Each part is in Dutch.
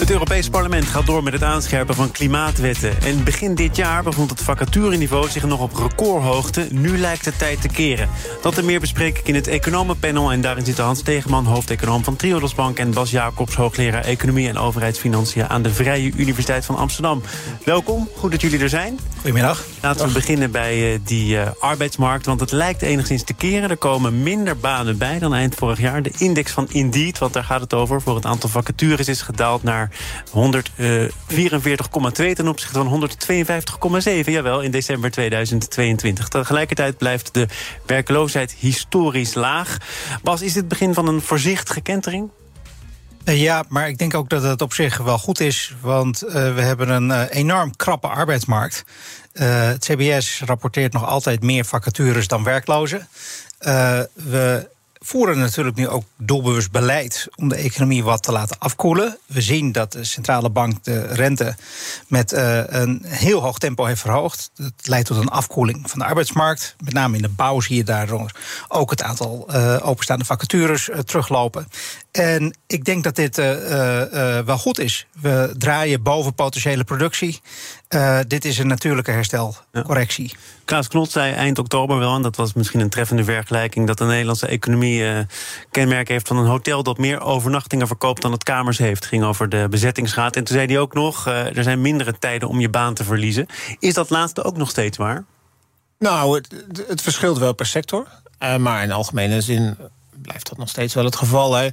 Het Europees Parlement gaat door met het aanscherpen van klimaatwetten. En begin dit jaar bevond het vacatureniveau zich nog op recordhoogte. Nu lijkt het tijd te keren. Dat en meer bespreek ik in het Economenpanel. En daarin zitten Hans Tegeman, hoofdeconoom van Triodos Bank... en Bas Jacobs, hoogleraar Economie en Overheidsfinanciën... aan de Vrije Universiteit van Amsterdam. Welkom, goed dat jullie er zijn. Goedemiddag. Laten we beginnen bij uh, die uh, arbeidsmarkt, want het lijkt enigszins te keren. Er komen minder banen bij dan eind vorig jaar. De index van Indeed, want daar gaat het over... voor het aantal vacatures is gedaald naar 144,2 ten opzichte van 152,7. Jawel, in december 2022. Tegelijkertijd blijft de werkloosheid historisch laag. Bas, is dit het begin van een voorzichtige kentering? Ja, maar ik denk ook dat het op zich wel goed is. Want uh, we hebben een enorm krappe arbeidsmarkt. Het CBS rapporteert nog altijd meer vacatures dan werklozen. we voeren natuurlijk nu ook doelbewust beleid om de economie wat te laten afkoelen. We zien dat de centrale bank de rente met uh, een heel hoog tempo heeft verhoogd. Dat leidt tot een afkoeling van de arbeidsmarkt. Met name in de bouw zie je daardoor ook het aantal uh, openstaande vacatures uh, teruglopen. En ik denk dat dit wel goed is. We draaien boven potentiële productie. dit is een natuurlijke herstelcorrectie. Ja. Klaas Knot zei eind oktober wel, en dat was misschien een treffende vergelijking, dat de Nederlandse economie uh, kenmerk heeft van een hotel dat meer overnachtingen verkoopt dan het kamers heeft. Het ging over de bezettingsgraad. En toen zei hij ook nog: uh, er zijn mindere tijden om je baan te verliezen. Is dat laatste ook nog steeds waar? Nou, het, het verschilt wel per sector. Uh, maar in algemene zin blijft dat nog steeds wel het geval. Hè.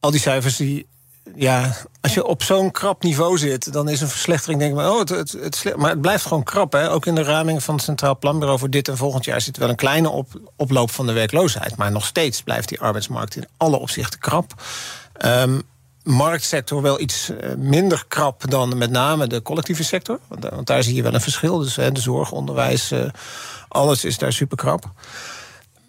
Al die cijfers die ja, als je op zo'n krap niveau zit, dan is een verslechtering, denk ik, maar, oh, het, het, het, maar het blijft gewoon krap. Hè? Ook in de raming van het Centraal Planbureau voor dit en volgend jaar zit wel een kleine op, oploop van de werkloosheid. Maar nog steeds blijft die arbeidsmarkt in alle opzichten krap. Um, marktsector wel iets minder krap dan met name de collectieve sector. Want, want daar zie je wel een verschil. Dus hè, de zorg, onderwijs, uh, alles is daar super krap.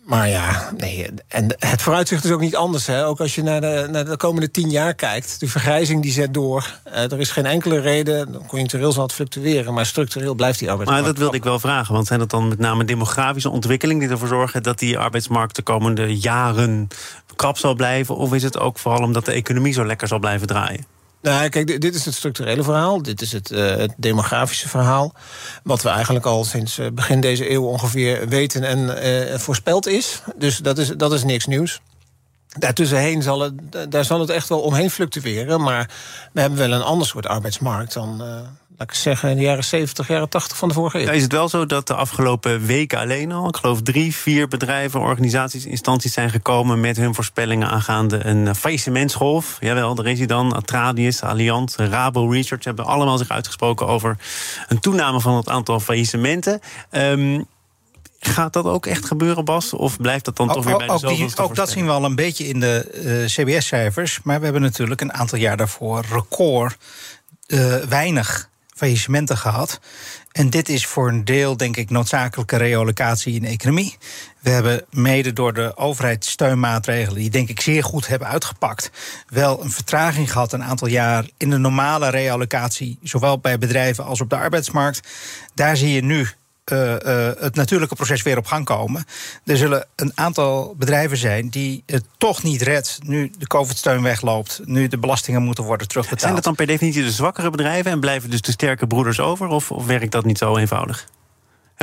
Maar ja, nee, en het vooruitzicht is ook niet anders. Hè. Ook als je naar de, naar de komende tien jaar kijkt. De vergrijzing die zet door. Uh, er is geen enkele reden. Conjunctureel zal het fluctueren. Maar structureel blijft die arbeidsmarkt. Maar dat wilde ik wel vragen. Want zijn dat dan met name demografische ontwikkelingen... die ervoor zorgen dat die arbeidsmarkt de komende jaren krap zal blijven? Of is het ook vooral omdat de economie zo lekker zal blijven draaien? Nou, kijk, dit is het structurele verhaal. Dit is het, het, demografische verhaal. Wat we eigenlijk al sinds begin deze eeuw ongeveer weten en uh, voorspeld is. Dus dat is, dat is niks nieuws. Daartussenheen zal het, daar zal het echt wel omheen fluctueren. Maar we hebben wel een ander soort arbeidsmarkt dan, laat ik zeggen, in de jaren 70, jaren 80 van de vorige eeuw. Ja, is het wel zo dat de afgelopen weken alleen al, ik geloof drie, vier bedrijven, organisaties, instanties zijn gekomen met hun voorspellingen aangaande een faillissementsgolf? Jawel, er is hij dan. Atradius, Allianz, Rabo Research hebben allemaal zich uitgesproken over een toename van het aantal faillissementen. Um, Gaat dat ook echt gebeuren, Bas? Of blijft dat dan ook, toch weer bij de ook, die, ook dat zien we al een beetje in de uh, CBS-cijfers. Maar we hebben natuurlijk een aantal jaar daarvoor record uh, weinig faillissementen gehad. En dit is voor een deel, denk ik, noodzakelijke reolocatie in de economie. We hebben mede door de overheidssteunmaatregelen, die denk ik zeer goed hebben uitgepakt, wel een vertraging gehad een aantal jaar in de normale realocatie, zowel bij bedrijven als op de arbeidsmarkt. Daar zie je nu uh, uh, het natuurlijke proces weer op gang komen. Er zullen een aantal bedrijven zijn die het toch niet redt nu de COVID-steun wegloopt, nu de belastingen moeten worden terugbetaald. Zijn dat dan per definitie de zwakkere bedrijven en blijven dus de sterke broeders over? Of, of werkt dat niet zo eenvoudig?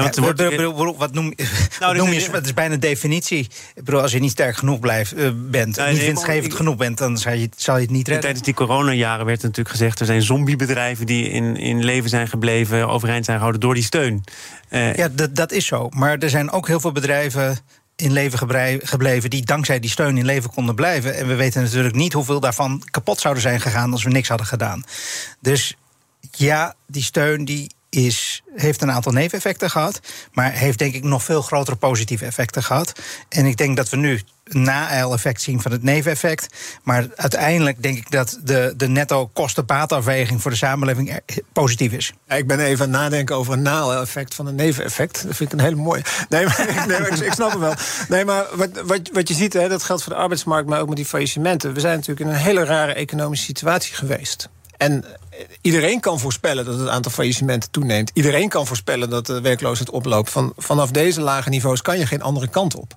Ja, wat, noem, nou, noem je? Het is bijna definitie. Ik bedoel, als je niet sterk genoeg blijft, uh, bent, nee, niet winstgevend genoeg bent, dan zal je, zal je het niet redden. Tijdens die coronajaren werd natuurlijk gezegd: er zijn zombiebedrijven die in, in leven zijn gebleven, overeind zijn gehouden door die steun. Uh, ja, dat, dat is zo. Maar er zijn ook heel veel bedrijven in leven gebleven die dankzij die steun in leven konden blijven. En we weten natuurlijk niet hoeveel daarvan kapot zouden zijn gegaan als we niks hadden gedaan. Dus ja, die steun die is, heeft een aantal neveneffecten gehad. Maar heeft denk ik nog veel grotere positieve effecten gehad. En ik denk dat we nu na-effect zien van het neveneffect. Maar uiteindelijk denk ik dat de, de netto kosten-baatafweging voor de samenleving positief is. Ik ben even het nadenken over een na-effect van een neveneffect. Dat vind ik een hele mooie. Nee, maar, maar ik, snap het wel. Nee, maar wat, wat, wat je ziet, hè, dat geldt voor de arbeidsmarkt, maar ook met die faillissementen. We zijn natuurlijk in een hele rare economische situatie geweest. En iedereen kan voorspellen dat het aantal faillissementen toeneemt. Iedereen kan voorspellen dat de werkloosheid oploopt. Van, vanaf deze lage niveaus kan je geen andere kant op.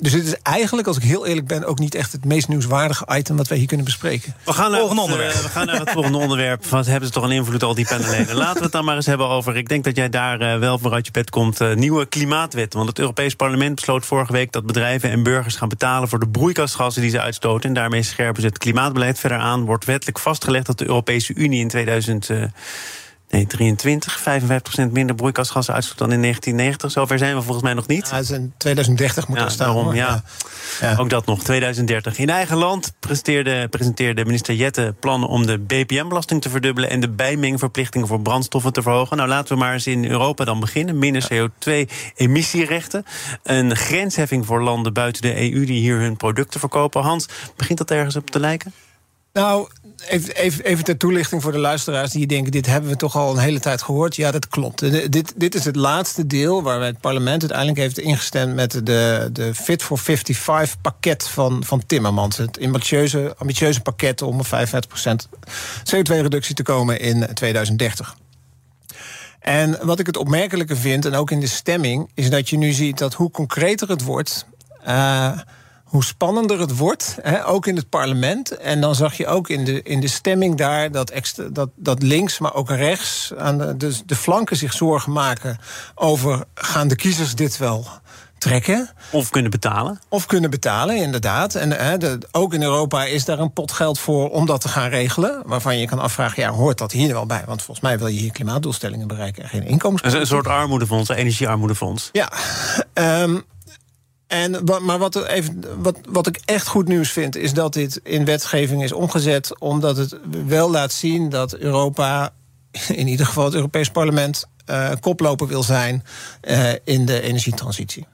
Dus het is eigenlijk, als ik heel eerlijk ben, ook niet echt het meest nieuwswaardige item wat wij hier kunnen bespreken. We gaan naar, het, onderwerp. Uh, we gaan naar het volgende onderwerp. Wat hebben ze toch een invloed, al die panelen? Laten we het dan maar eens hebben over. Ik denk dat jij daar uh, wel voor uit je bed komt. Uh, nieuwe klimaatwet. Want het Europees Parlement besloot vorige week dat bedrijven en burgers gaan betalen voor de broeikasgassen die ze uitstoten. En daarmee scherpen ze het klimaatbeleid verder aan. Wordt wettelijk vastgelegd dat de Europese Unie in 2000. Nee, 23, 55% minder broeikasgassen uitstoot dan in 1990. Zover zijn we volgens mij nog niet. Ja, in 2030 moet ja, staan. Daarom, ja. ja. Ook dat nog, 2030. In eigen land presenteerde, presenteerde minister Jette plannen om de BPM-belasting te verdubbelen en de bijmengverplichtingen voor brandstoffen te verhogen. Nou, laten we maar eens in Europa dan beginnen. Minder CO2-emissierechten. Een grensheffing voor landen buiten de EU die hier hun producten verkopen. Hans, begint dat ergens op te lijken? Nou, even, even, even ter toelichting voor de luisteraars die denken: dit hebben we toch al een hele tijd gehoord. Ja, dat klopt. Dit, dit is het laatste deel waar het parlement uiteindelijk heeft ingestemd met de, de Fit for 55 pakket van, van Timmermans. Het ambitieuze, ambitieuze pakket om 55% CO2-reductie te komen in 2030. En wat ik het opmerkelijke vind, en ook in de stemming, is dat je nu ziet dat hoe concreter het wordt. Uh, hoe spannender het wordt, hè, ook in het parlement. En dan zag je ook in de, in de stemming daar dat, extra, dat, dat links, maar ook rechts, aan de, de, de flanken zich zorgen maken over gaan de kiezers dit wel trekken. Of kunnen betalen. Of kunnen betalen, inderdaad. En hè, de, ook in Europa is daar een pot geld voor om dat te gaan regelen. Waarvan je kan afvragen, ja, hoort dat hier wel bij? Want volgens mij wil je hier klimaatdoelstellingen bereiken en geen inkomens. Een soort armoedefonds, energiearmoedefonds. Ja, um, en, maar wat, even, wat, wat ik echt goed nieuws vind, is dat dit in wetgeving is omgezet, omdat het wel laat zien dat Europa, in ieder geval het Europees Parlement, uh, koploper wil zijn uh, in de energietransitie.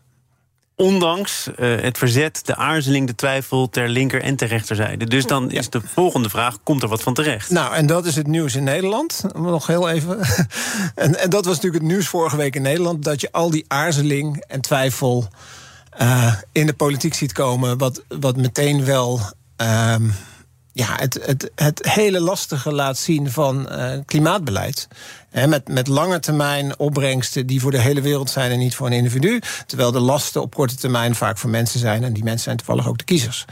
Ondanks uh, het verzet, de aarzeling, de twijfel ter linker en ter rechterzijde. Dus dan is de volgende vraag: komt er wat van terecht? Nou, en dat is het nieuws in Nederland. Nog heel even. en, en dat was natuurlijk het nieuws vorige week in Nederland: dat je al die aarzeling en twijfel uh, in de politiek ziet komen, wat, wat meteen wel. Um, ja, het, het, het hele lastige laat zien van uh, klimaatbeleid. Met, met lange termijn opbrengsten die voor de hele wereld zijn en niet voor een individu. Terwijl de lasten op korte termijn vaak voor mensen zijn. En die mensen zijn toevallig ook de kiezers.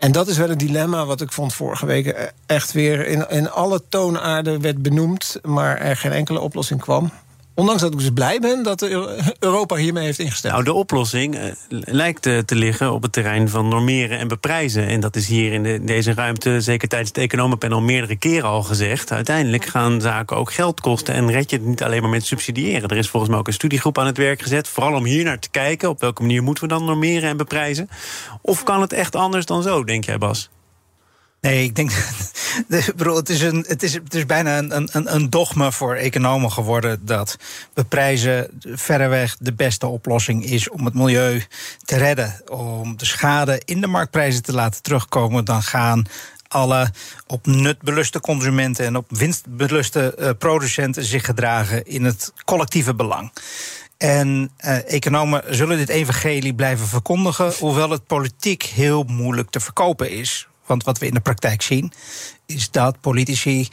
En dat is wel een dilemma wat ik vond vorige week eh, echt weer in, in alle toonaarden werd benoemd, maar er geen enkele oplossing kwam. Ondanks dat ik dus blij ben dat Europa hiermee heeft ingestemd. Nou, de oplossing uh, lijkt uh, te liggen op het terrein van normeren en beprijzen. En dat is hier in de, deze ruimte, zeker tijdens het economenpanel, meerdere keren al gezegd. Uiteindelijk gaan zaken ook geld kosten en red je het niet alleen maar met subsidiëren. Er is volgens mij ook een studiegroep aan het werk gezet, vooral om hier naar te kijken. Op welke manier moeten we dan normeren en beprijzen? Of kan het echt anders dan zo, denk jij, Bas? Nee, ik denk. het, is een, het, is, het is bijna een, een, een dogma voor economen geworden dat beprijzen verreweg de beste oplossing is om het milieu te redden. Om de schade in de marktprijzen te laten terugkomen. Dan gaan alle op nut beluste consumenten en op winstbeluste uh, producenten zich gedragen in het collectieve belang. En uh, economen zullen dit evangelie blijven verkondigen, hoewel het politiek heel moeilijk te verkopen is. Want wat we in de praktijk zien, is dat politici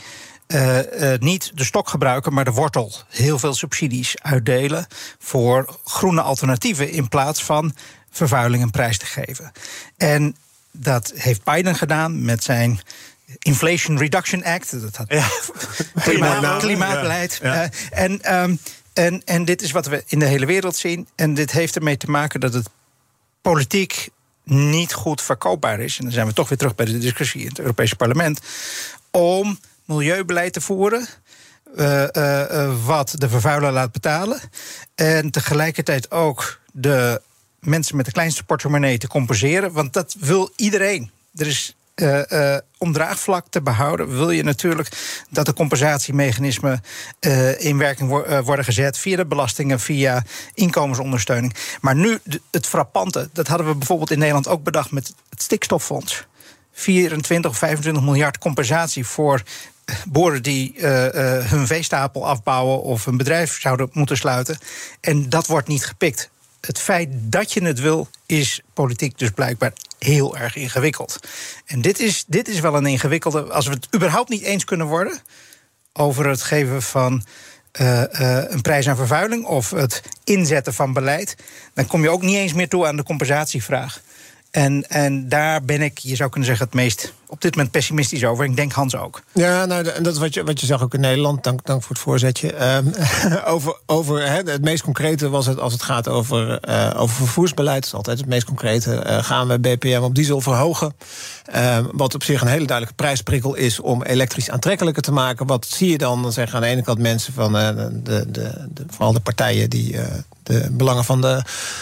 uh, uh, niet de stok gebruiken, maar de wortel. Heel veel subsidies uitdelen voor groene alternatieven in plaats van vervuiling een prijs te geven. En dat heeft Biden gedaan met zijn Inflation Reduction Act. Dat had ja. klimaat, klimaatbeleid. Ja. Uh, en, um, en, en dit is wat we in de hele wereld zien. En dit heeft ermee te maken dat het politiek niet goed verkoopbaar is. En dan zijn we toch weer terug bij de discussie in het Europese parlement. Om milieubeleid te voeren. Uh, uh, wat de vervuiler laat betalen. En tegelijkertijd ook de mensen met de kleinste portemonnee te compenseren. Want dat wil iedereen. Er is uh, om draagvlak te behouden, wil je natuurlijk dat de compensatiemechanismen uh, in werking wo worden gezet via de belastingen, via inkomensondersteuning. Maar nu het frappante, dat hadden we bijvoorbeeld in Nederland ook bedacht met het stikstoffonds. 24 of 25 miljard compensatie voor boeren die uh, hun veestapel afbouwen of een bedrijf zouden moeten sluiten. En dat wordt niet gepikt. Het feit dat je het wil, is politiek dus blijkbaar heel erg ingewikkeld. En dit is, dit is wel een ingewikkelde. Als we het überhaupt niet eens kunnen worden over het geven van. Uh, uh, een prijs aan vervuiling of het inzetten van beleid, dan kom je ook niet eens meer toe aan de compensatievraag. En, en daar ben ik, je zou kunnen zeggen, het meest op dit moment pessimistisch over. Ik denk Hans ook. Ja, nou, en dat is wat je, wat je zag ook in Nederland. Dank, dank voor het voorzetje. Um, over, over het meest concrete was het als het gaat over, uh, over vervoersbeleid. Dat is altijd het meest concrete. Uh, gaan we BPM op diesel verhogen? Uh, wat op zich een hele duidelijke prijsprikkel is om elektrisch aantrekkelijker te maken. Wat zie je dan? Dan zeggen aan de ene kant mensen van de, de, de, de vooral de partijen die de belangen van de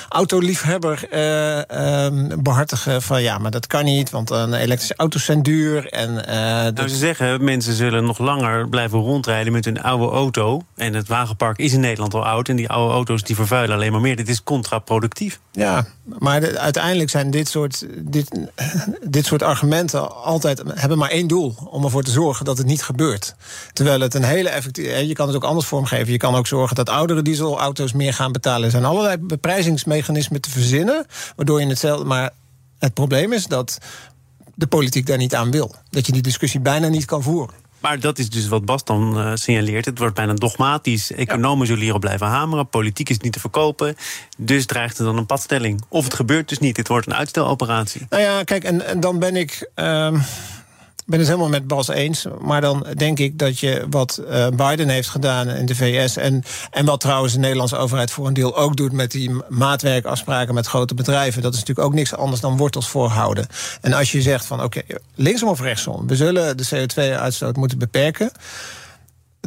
autoliefhebber uh, um, behartigen. Van ja, maar dat kan niet, want een elektrische auto's zijn duur. En, uh, nou, ze zeggen, mensen zullen nog langer blijven rondrijden met hun oude auto. En het wagenpark is in Nederland al oud. En die oude auto's die vervuilen alleen maar meer. Dit is contraproductief. Ja, maar de, uiteindelijk zijn dit soort, dit, dit soort argumenten altijd hebben maar één doel: om ervoor te zorgen dat het niet gebeurt. Terwijl het een hele effectief. Je kan het ook anders vormgeven. Je kan ook zorgen dat oudere dieselauto's meer gaan betalen. Er zijn allerlei beprijzingsmechanismen te verzinnen, waardoor je hetzelfde. Maar het probleem is dat de politiek daar niet aan wil. Dat je die discussie bijna niet kan voeren. Maar dat is dus wat Bas dan uh, signaleert. Het wordt bijna dogmatisch. Economen zullen hierop blijven hameren. Politiek is niet te verkopen. Dus dreigt er dan een padstelling. Of het gebeurt dus niet. Het wordt een uitsteloperatie. Nou ja, kijk, en, en dan ben ik. Uh, ben het helemaal met Bas eens. Maar dan denk ik dat je wat uh, Biden heeft gedaan in de VS. En, en wat trouwens de Nederlandse overheid voor een deel ook doet met die maatwerkafspraken met grote bedrijven. Dat is natuurlijk ook niks anders dan wortels voorhouden. En als je zegt van oké, linksom of rechtsom, we zullen de CO2-uitstoot moeten beperken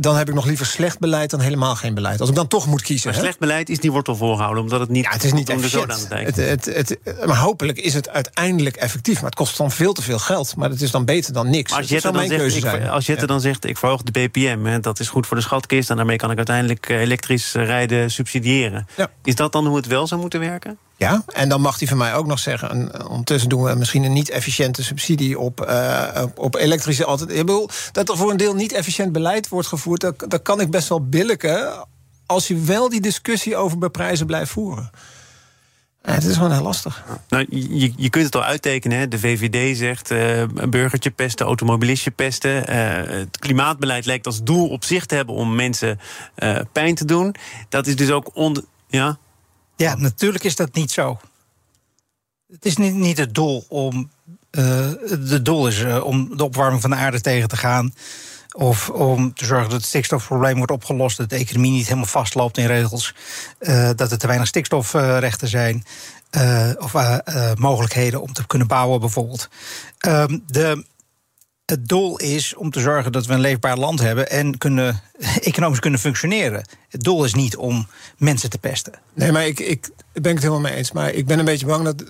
dan heb ik nog liever slecht beleid dan helemaal geen beleid. Als ik dan toch moet kiezen. Maar slecht beleid is die wortel voorhouden, omdat het niet. Ja, het is niet efficiënt. Het, het, het, maar hopelijk is het uiteindelijk effectief. Maar het kost dan veel te veel geld. Maar het is dan beter dan niks. als Jette dan, zegt, ik, als Jette dan zegt, ik verhoog de BPM, hè, dat is goed voor de schatkist... en daarmee kan ik uiteindelijk eh, elektrisch rijden subsidiëren. Ja. Is dat dan hoe het wel zou moeten werken? Ja, en dan mag hij van mij ook nog zeggen... En ondertussen doen we misschien een niet-efficiënte subsidie op, uh, op, elektrische... Altijd, ik bedoel, dat er voor een deel niet efficiënt beleid wordt gevoerd... dat, dat kan ik best wel billiken... als je wel die discussie over beprijzen blijft voeren. Het is gewoon heel lastig. Nou, je, je kunt het al uittekenen. Hè. De VVD zegt uh, burgertje pesten, automobilistje pesten. Het klimaatbeleid lijkt als doel op zich te hebben om mensen pijn te doen. Dat is dus ook onder. Ja? Ja, natuurlijk is dat niet zo. Het is niet, niet het doel om. Uh, het doel is uh, om de opwarming van de aarde tegen te gaan. Of om te zorgen dat het stikstofprobleem wordt opgelost. Dat de economie niet helemaal vastloopt in regels. Uh, dat er te weinig stikstofrechten zijn. of mogelijkheden om te kunnen bouwen, bijvoorbeeld. Ehm, de het doel is om te zorgen dat we een leefbaar land hebben en kunnen, economisch kunnen functioneren. Het doel is niet om mensen te pesten. Nee, maar ik, ik ben het helemaal mee eens. Maar ik ben een beetje bang dat.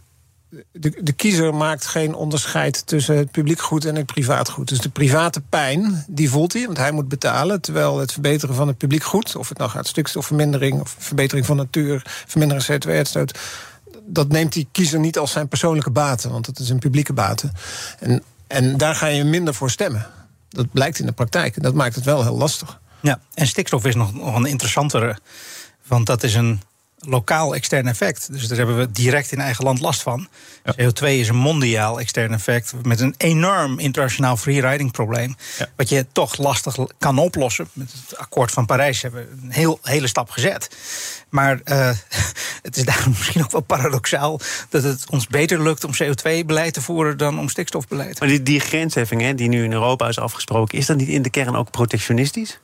De, de kiezer maakt geen onderscheid tussen het publiek goed en het privaat goed. Dus de private pijn, die voelt hij, want hij moet betalen. Terwijl het verbeteren van het publiek goed, of het nou gaat stikstofvermindering of verbetering van natuur, vermindering CO2-uitstoot, dat neemt die kiezer niet als zijn persoonlijke baten, want het is een publieke baten. En en daar ga je minder voor stemmen. Dat blijkt in de praktijk. En dat maakt het wel heel lastig. Ja, en stikstof is nog, nog een interessantere. Want dat is een lokaal extern effect. Dus daar hebben we direct in eigen land last van. CO2 is een mondiaal extern effect met een enorm internationaal freeriding probleem. Wat je toch lastig kan oplossen. Met het akkoord van Parijs hebben we een heel, hele stap gezet. Maar uh, het is daarom misschien ook wel paradoxaal dat het ons beter lukt om CO2-beleid te voeren dan om stikstofbeleid. Maar die, die grensheffing hè, die nu in Europa is afgesproken, is dat niet in de kern ook protectionistisch?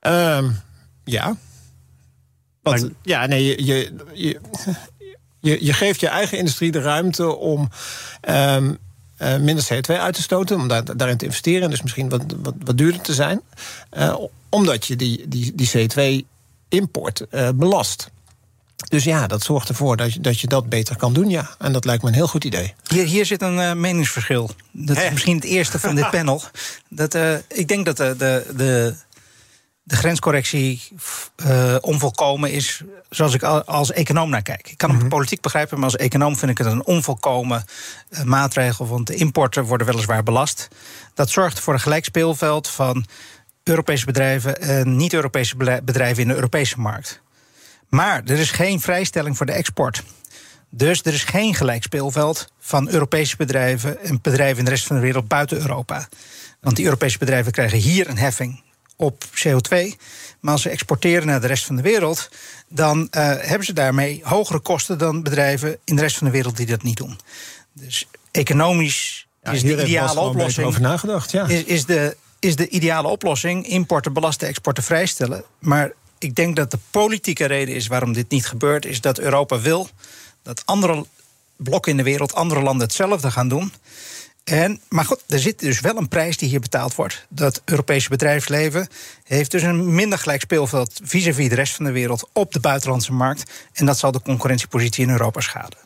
Um, ja. Want, ja, nee, je, je, je, je, geeft je eigen industrie de ruimte om um, uh, minder CO2 uit te stoten, om daar, daarin te investeren en dus misschien wat, wat, wat duurder te zijn. Uh, omdat je die, die, die CO2 import uh, belast. Dus ja, dat zorgt ervoor dat je, dat je dat beter kan doen, ja. En dat lijkt me een heel goed idee. Hier, hier zit een uh, meningsverschil. Dat is misschien het eerste van dit panel. Dat, uh, ik denk dat de, de, de, de grenscorrectie uh, onvolkomen is, zoals ik als econoom naar kijk. Ik kan hem mm -hmm. politiek begrijpen, maar als econoom vind ik het een onvolkomen maatregel. Want de importen worden weliswaar belast. Dat zorgt voor een gelijk speelveld van Europese bedrijven en niet-Europese bedrijven in de Europese markt. Maar er is geen vrijstelling voor de export. Dus er is geen gelijk speelveld van Europese bedrijven en bedrijven in de rest van de wereld buiten Europa. Want die Europese bedrijven krijgen hier een heffing op CO2. Maar als ze exporteren naar de rest van de wereld, dan uh, hebben ze daarmee hogere kosten dan bedrijven in de rest van de wereld die dat niet doen. Dus economisch ja, is de ideale oplossing. Over nagedacht, ja. is, is, de, is de ideale oplossing importen belasten, exporten vrijstellen. Maar ik denk dat de politieke reden is waarom dit niet gebeurt, is dat Europa wil dat andere blokken in de wereld, andere landen hetzelfde gaan doen. En, maar goed, er zit dus wel een prijs die hier betaald wordt. Dat Europese bedrijfsleven heeft dus een minder gelijk speelveld vis-à-vis de rest van de wereld op de buitenlandse markt. En dat zal de concurrentiepositie in Europa schaden.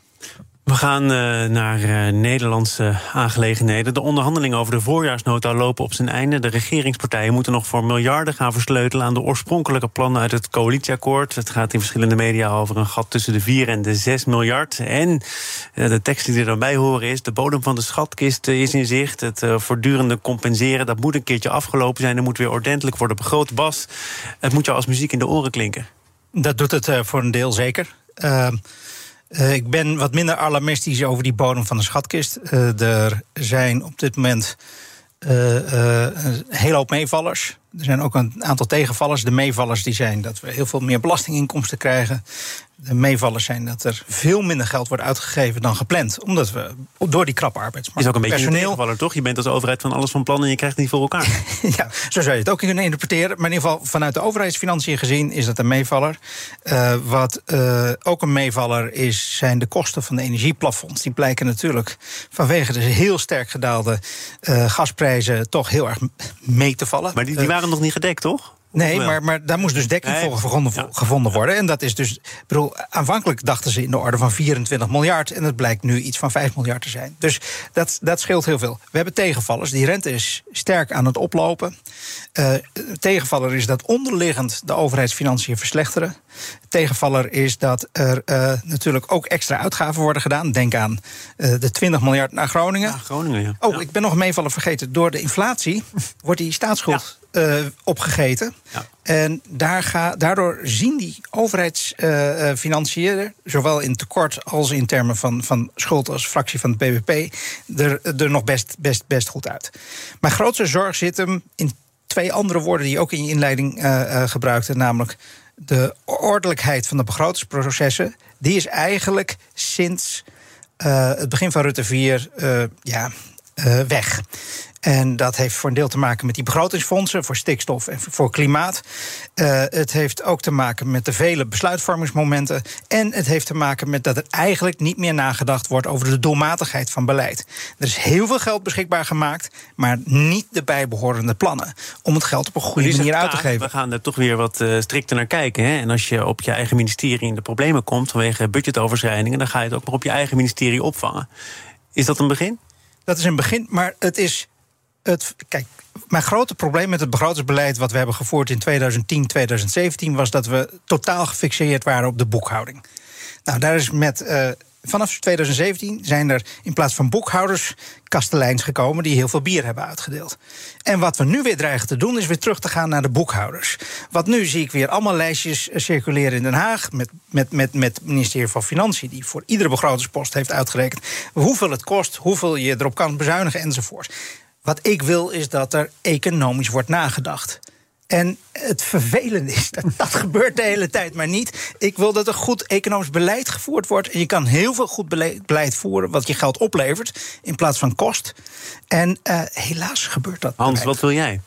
We gaan uh, naar uh, Nederlandse aangelegenheden. De onderhandelingen over de voorjaarsnota lopen op zijn einde. De regeringspartijen moeten nog voor miljarden gaan versleutelen aan de oorspronkelijke plannen uit het coalitieakkoord. Het gaat in verschillende media over een gat tussen de 4 en de 6 miljard. En uh, de tekst die er dan bij horen is: de bodem van de schatkist is in zicht. Het voortdurende compenseren, dat moet een keertje afgelopen zijn. Er moet weer ordentelijk worden begroot. Bas, het moet jou als muziek in de oren klinken. Dat doet het voor een deel zeker. Uh, ik ben wat minder alarmistisch over die bodem van de schatkist. Uh, er zijn op dit moment uh, een hele hoop meevallers. Er zijn ook een aantal tegenvallers. De meevallers die zijn dat we heel veel meer belastinginkomsten krijgen de meevallers zijn dat er veel minder geld wordt uitgegeven dan gepland. Omdat we door die krappe arbeidsmarkt. Is ook een beetje personeel... een toch? Je bent als overheid van alles van plan en je krijgt het niet voor elkaar. ja, zo zou je het ook kunnen interpreteren. Maar in ieder geval vanuit de overheidsfinanciën gezien is dat een meevaller. Uh, wat uh, ook een meevaller is, zijn de kosten van de energieplafonds. Die blijken natuurlijk vanwege de heel sterk gedaalde uh, gasprijzen toch heel erg mee te vallen. Maar die, die waren nog niet gedekt, toch? Nee, maar, maar daar moest dus dekking voor gevonden, ja. gevonden worden. En dat is dus. bedoel, aanvankelijk dachten ze in de orde van 24 miljard. En het blijkt nu iets van 5 miljard te zijn. Dus dat, dat scheelt heel veel. We hebben tegenvallers. Die rente is sterk aan het oplopen. Uh, tegenvaller is dat onderliggend de overheidsfinanciën verslechteren. Tegenvaller is dat er uh, natuurlijk ook extra uitgaven worden gedaan. Denk aan uh, de 20 miljard naar Groningen. Ja, Groningen ja. Oh, ik ben nog een meevaller vergeten. Door de inflatie wordt die staatsschuld uh, opgegeten. Ja. En daar ga, daardoor zien die overheidsfinanciën, uh, zowel in tekort als in termen van, van schuld als fractie van het BBP, er, er nog best, best, best goed uit. Mijn grootste zorg zit hem in twee andere woorden die je ook in je inleiding uh, gebruikte, namelijk de ordelijkheid van de begrotingsprocessen. Die is eigenlijk sinds het begin van Rutte 4 ja, weg. En dat heeft voor een deel te maken met die begrotingsfondsen voor stikstof en voor klimaat. Uh, het heeft ook te maken met de vele besluitvormingsmomenten. En het heeft te maken met dat er eigenlijk niet meer nagedacht wordt over de doelmatigheid van beleid. Er is heel veel geld beschikbaar gemaakt, maar niet de bijbehorende plannen om het geld op een goede manier uit te geven. We gaan er toch weer wat uh, strikter naar kijken. Hè? En als je op je eigen ministerie in de problemen komt vanwege budgetoverschrijdingen, dan ga je het ook nog op je eigen ministerie opvangen. Is dat een begin? Dat is een begin, maar het is het, kijk, mijn grote probleem met het begrotingsbeleid wat we hebben gevoerd in 2010, 2017 was dat we totaal gefixeerd waren op de boekhouding. Nou, daar is met. Uh, vanaf 2017 zijn er in plaats van boekhouders kasteleins gekomen die heel veel bier hebben uitgedeeld. En wat we nu weer dreigen te doen, is weer terug te gaan naar de boekhouders. Wat nu zie ik weer allemaal lijstjes eh, circuleren in Den Haag met, met, met, met het ministerie van Financiën, die voor iedere begrotingspost heeft uitgerekend hoeveel het kost, hoeveel je erop kan bezuinigen enzovoort. Wat ik wil is dat er economisch wordt nagedacht. En het vervelende is dat dat gebeurt de hele tijd, maar niet. Ik wil dat er goed economisch beleid gevoerd wordt. En je kan heel veel goed beleid voeren, wat je geld oplevert, in plaats van kost. En uh, helaas gebeurt dat. Hans, wat wil jij?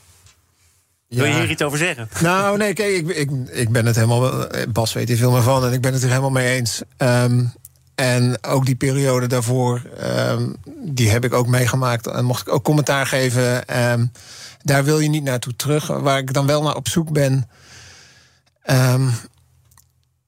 Wil je hier iets over zeggen? Nou, nee, kijk, ik, ik, ik ben het helemaal. Bas weet hier veel meer van en ik ben het er helemaal mee eens. Um, en ook die periode daarvoor, um, die heb ik ook meegemaakt. En mocht ik ook commentaar geven. Um, daar wil je niet naartoe terug. Waar ik dan wel naar op zoek ben. Um,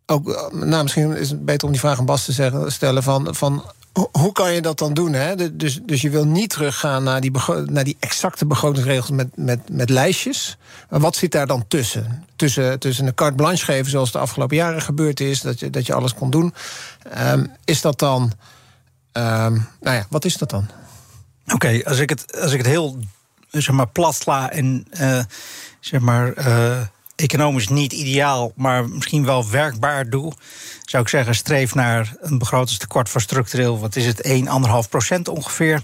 ook, nou, misschien is het beter om die vraag aan Bas te zeggen, stellen van, van hoe kan je dat dan doen? Hè? Dus, dus je wil niet teruggaan naar die, naar die exacte begrotingsregels met, met, met lijstjes. Wat zit daar dan tussen? Tussen, tussen een carte blanche geven, zoals de afgelopen jaren gebeurd is, dat je, dat je alles kon doen. Um, is dat dan. Um, nou ja, wat is dat dan? Oké, als ik het als ik het heel zeg maar, plat sla en uh, zeg maar. Uh, economisch niet ideaal, maar misschien wel werkbaar doe, zou ik zeggen: streef naar een begrotingstekort voor structureel, wat is het, 1, 1,5 procent ongeveer.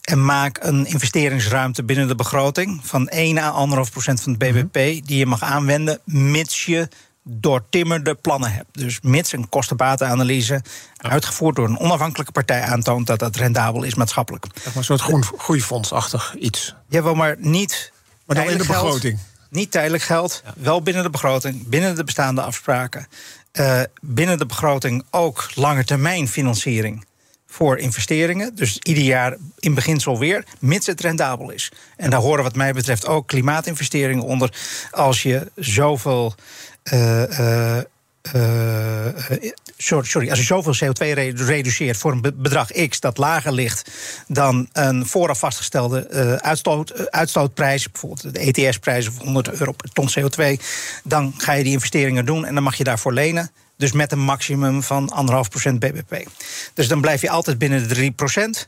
En maak een investeringsruimte binnen de begroting van 1 à 1,5 procent van het BBP, mhm. die je mag aanwenden, mits je doortimmerde plannen hebt. Dus mits een kostenbatenanalyse uitgevoerd door een onafhankelijke partij aantoont dat dat rendabel is maatschappelijk. een soort groen, groeifondsachtig iets. Ja, wel maar niet. Maar dan in de begroting. Niet tijdelijk geld, wel binnen de begroting, binnen de bestaande afspraken. Uh, binnen de begroting ook langetermijn financiering voor investeringen. Dus ieder jaar in beginsel weer, mits het rendabel is. En daar horen wat mij betreft ook klimaatinvesteringen onder. Als je zoveel uh, sorry, als je zoveel CO2 reduceert voor een bedrag X dat lager ligt dan een vooraf vastgestelde uitstoot, uitstootprijs, bijvoorbeeld de ETS-prijs of 100 euro per ton CO2, dan ga je die investeringen doen en dan mag je daarvoor lenen. Dus met een maximum van 1,5% BBP. Dus dan blijf je altijd binnen de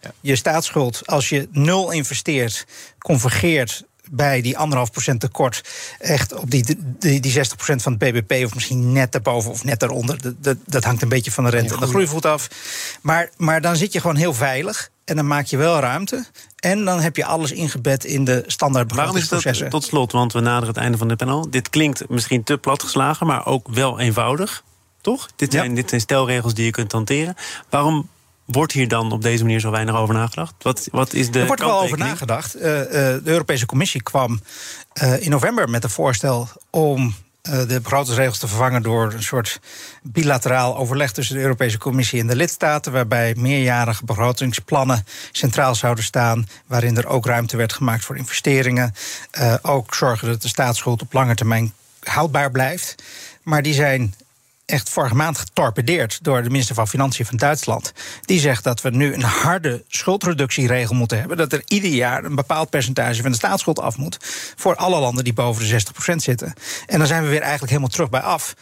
3%. Je staatsschuld, als je nul investeert, convergeert bij die anderhalf procent tekort echt op die, die, die 60 procent van het BBP, of misschien net erboven of net daaronder. Dat, dat, dat hangt een beetje van de rente en de groeivoet af. Maar, maar dan zit je gewoon heel veilig. En dan maak je wel ruimte. En dan heb je alles ingebed in de standaard Waarom is dat tot slot, want we naderen het einde van dit panel. Dit klinkt misschien te platgeslagen, maar ook wel eenvoudig. Toch? Dit zijn, dit zijn stelregels die je kunt hanteren. Waarom Wordt hier dan op deze manier zo weinig over nagedacht? Wat, wat is de er wordt wel over nagedacht. Uh, uh, de Europese Commissie kwam uh, in november met een voorstel om de begrotingsregels te vervangen door een soort bilateraal overleg tussen de Europese Commissie en de lidstaten, waarbij meerjarige begrotingsplannen centraal zouden staan, waarin er ook ruimte werd gemaakt voor investeringen. ook zorgen dat de staatsschuld op lange termijn houdbaar blijft. Maar die zijn echt vorige maand getorpedeerd door de minister van Financiën van Duitsland. Die zegt dat we nu een harde schuldreductieregel moeten hebben. Dat er ieder jaar een bepaald percentage van de staatsschuld af moet. Voor alle landen die boven de 60% zitten. En dan zijn we weer eigenlijk helemaal terug bij af.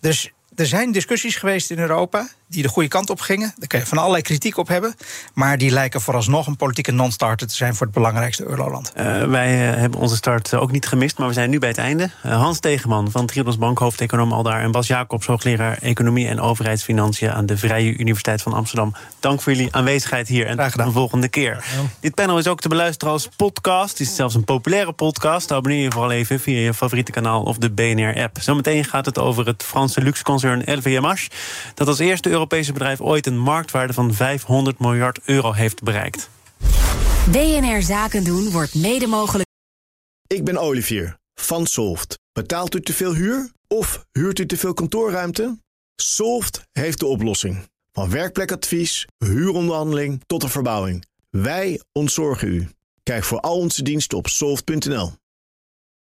Dus er zijn discussies geweest in Europa die de goede kant op gingen. Daar kun je van allerlei kritiek op hebben. Maar die lijken vooralsnog een politieke non-starter te zijn voor het belangrijkste euroland. Uh, wij uh, hebben onze start ook niet gemist, maar we zijn nu bij het einde. Uh, Hans Tegeman van Triodos Bank, hoofdeconoom Aldaar. En Bas Jacobs, hoogleraar Economie en Overheidsfinanciën aan de Vrije Universiteit van Amsterdam. Dank voor jullie aanwezigheid hier en tot de volgende keer. Dit panel is ook te beluisteren als podcast. Het is zelfs een populaire podcast. Abonneer je vooral even via je favoriete kanaal of de BNR-app. Zometeen gaat het over het Franse luxeconcern LVMH. Dat als eerste Europese bedrijf ooit een marktwaarde van 500 miljard euro heeft bereikt. BNR Zaken doen wordt mede mogelijk. Ik ben Olivier van Solft. Betaalt u te veel huur of huurt u te veel kantoorruimte? Solft heeft de oplossing. Van werkplekadvies, huuronderhandeling tot de verbouwing. Wij ontzorgen u. Kijk voor al onze diensten op soft.nl.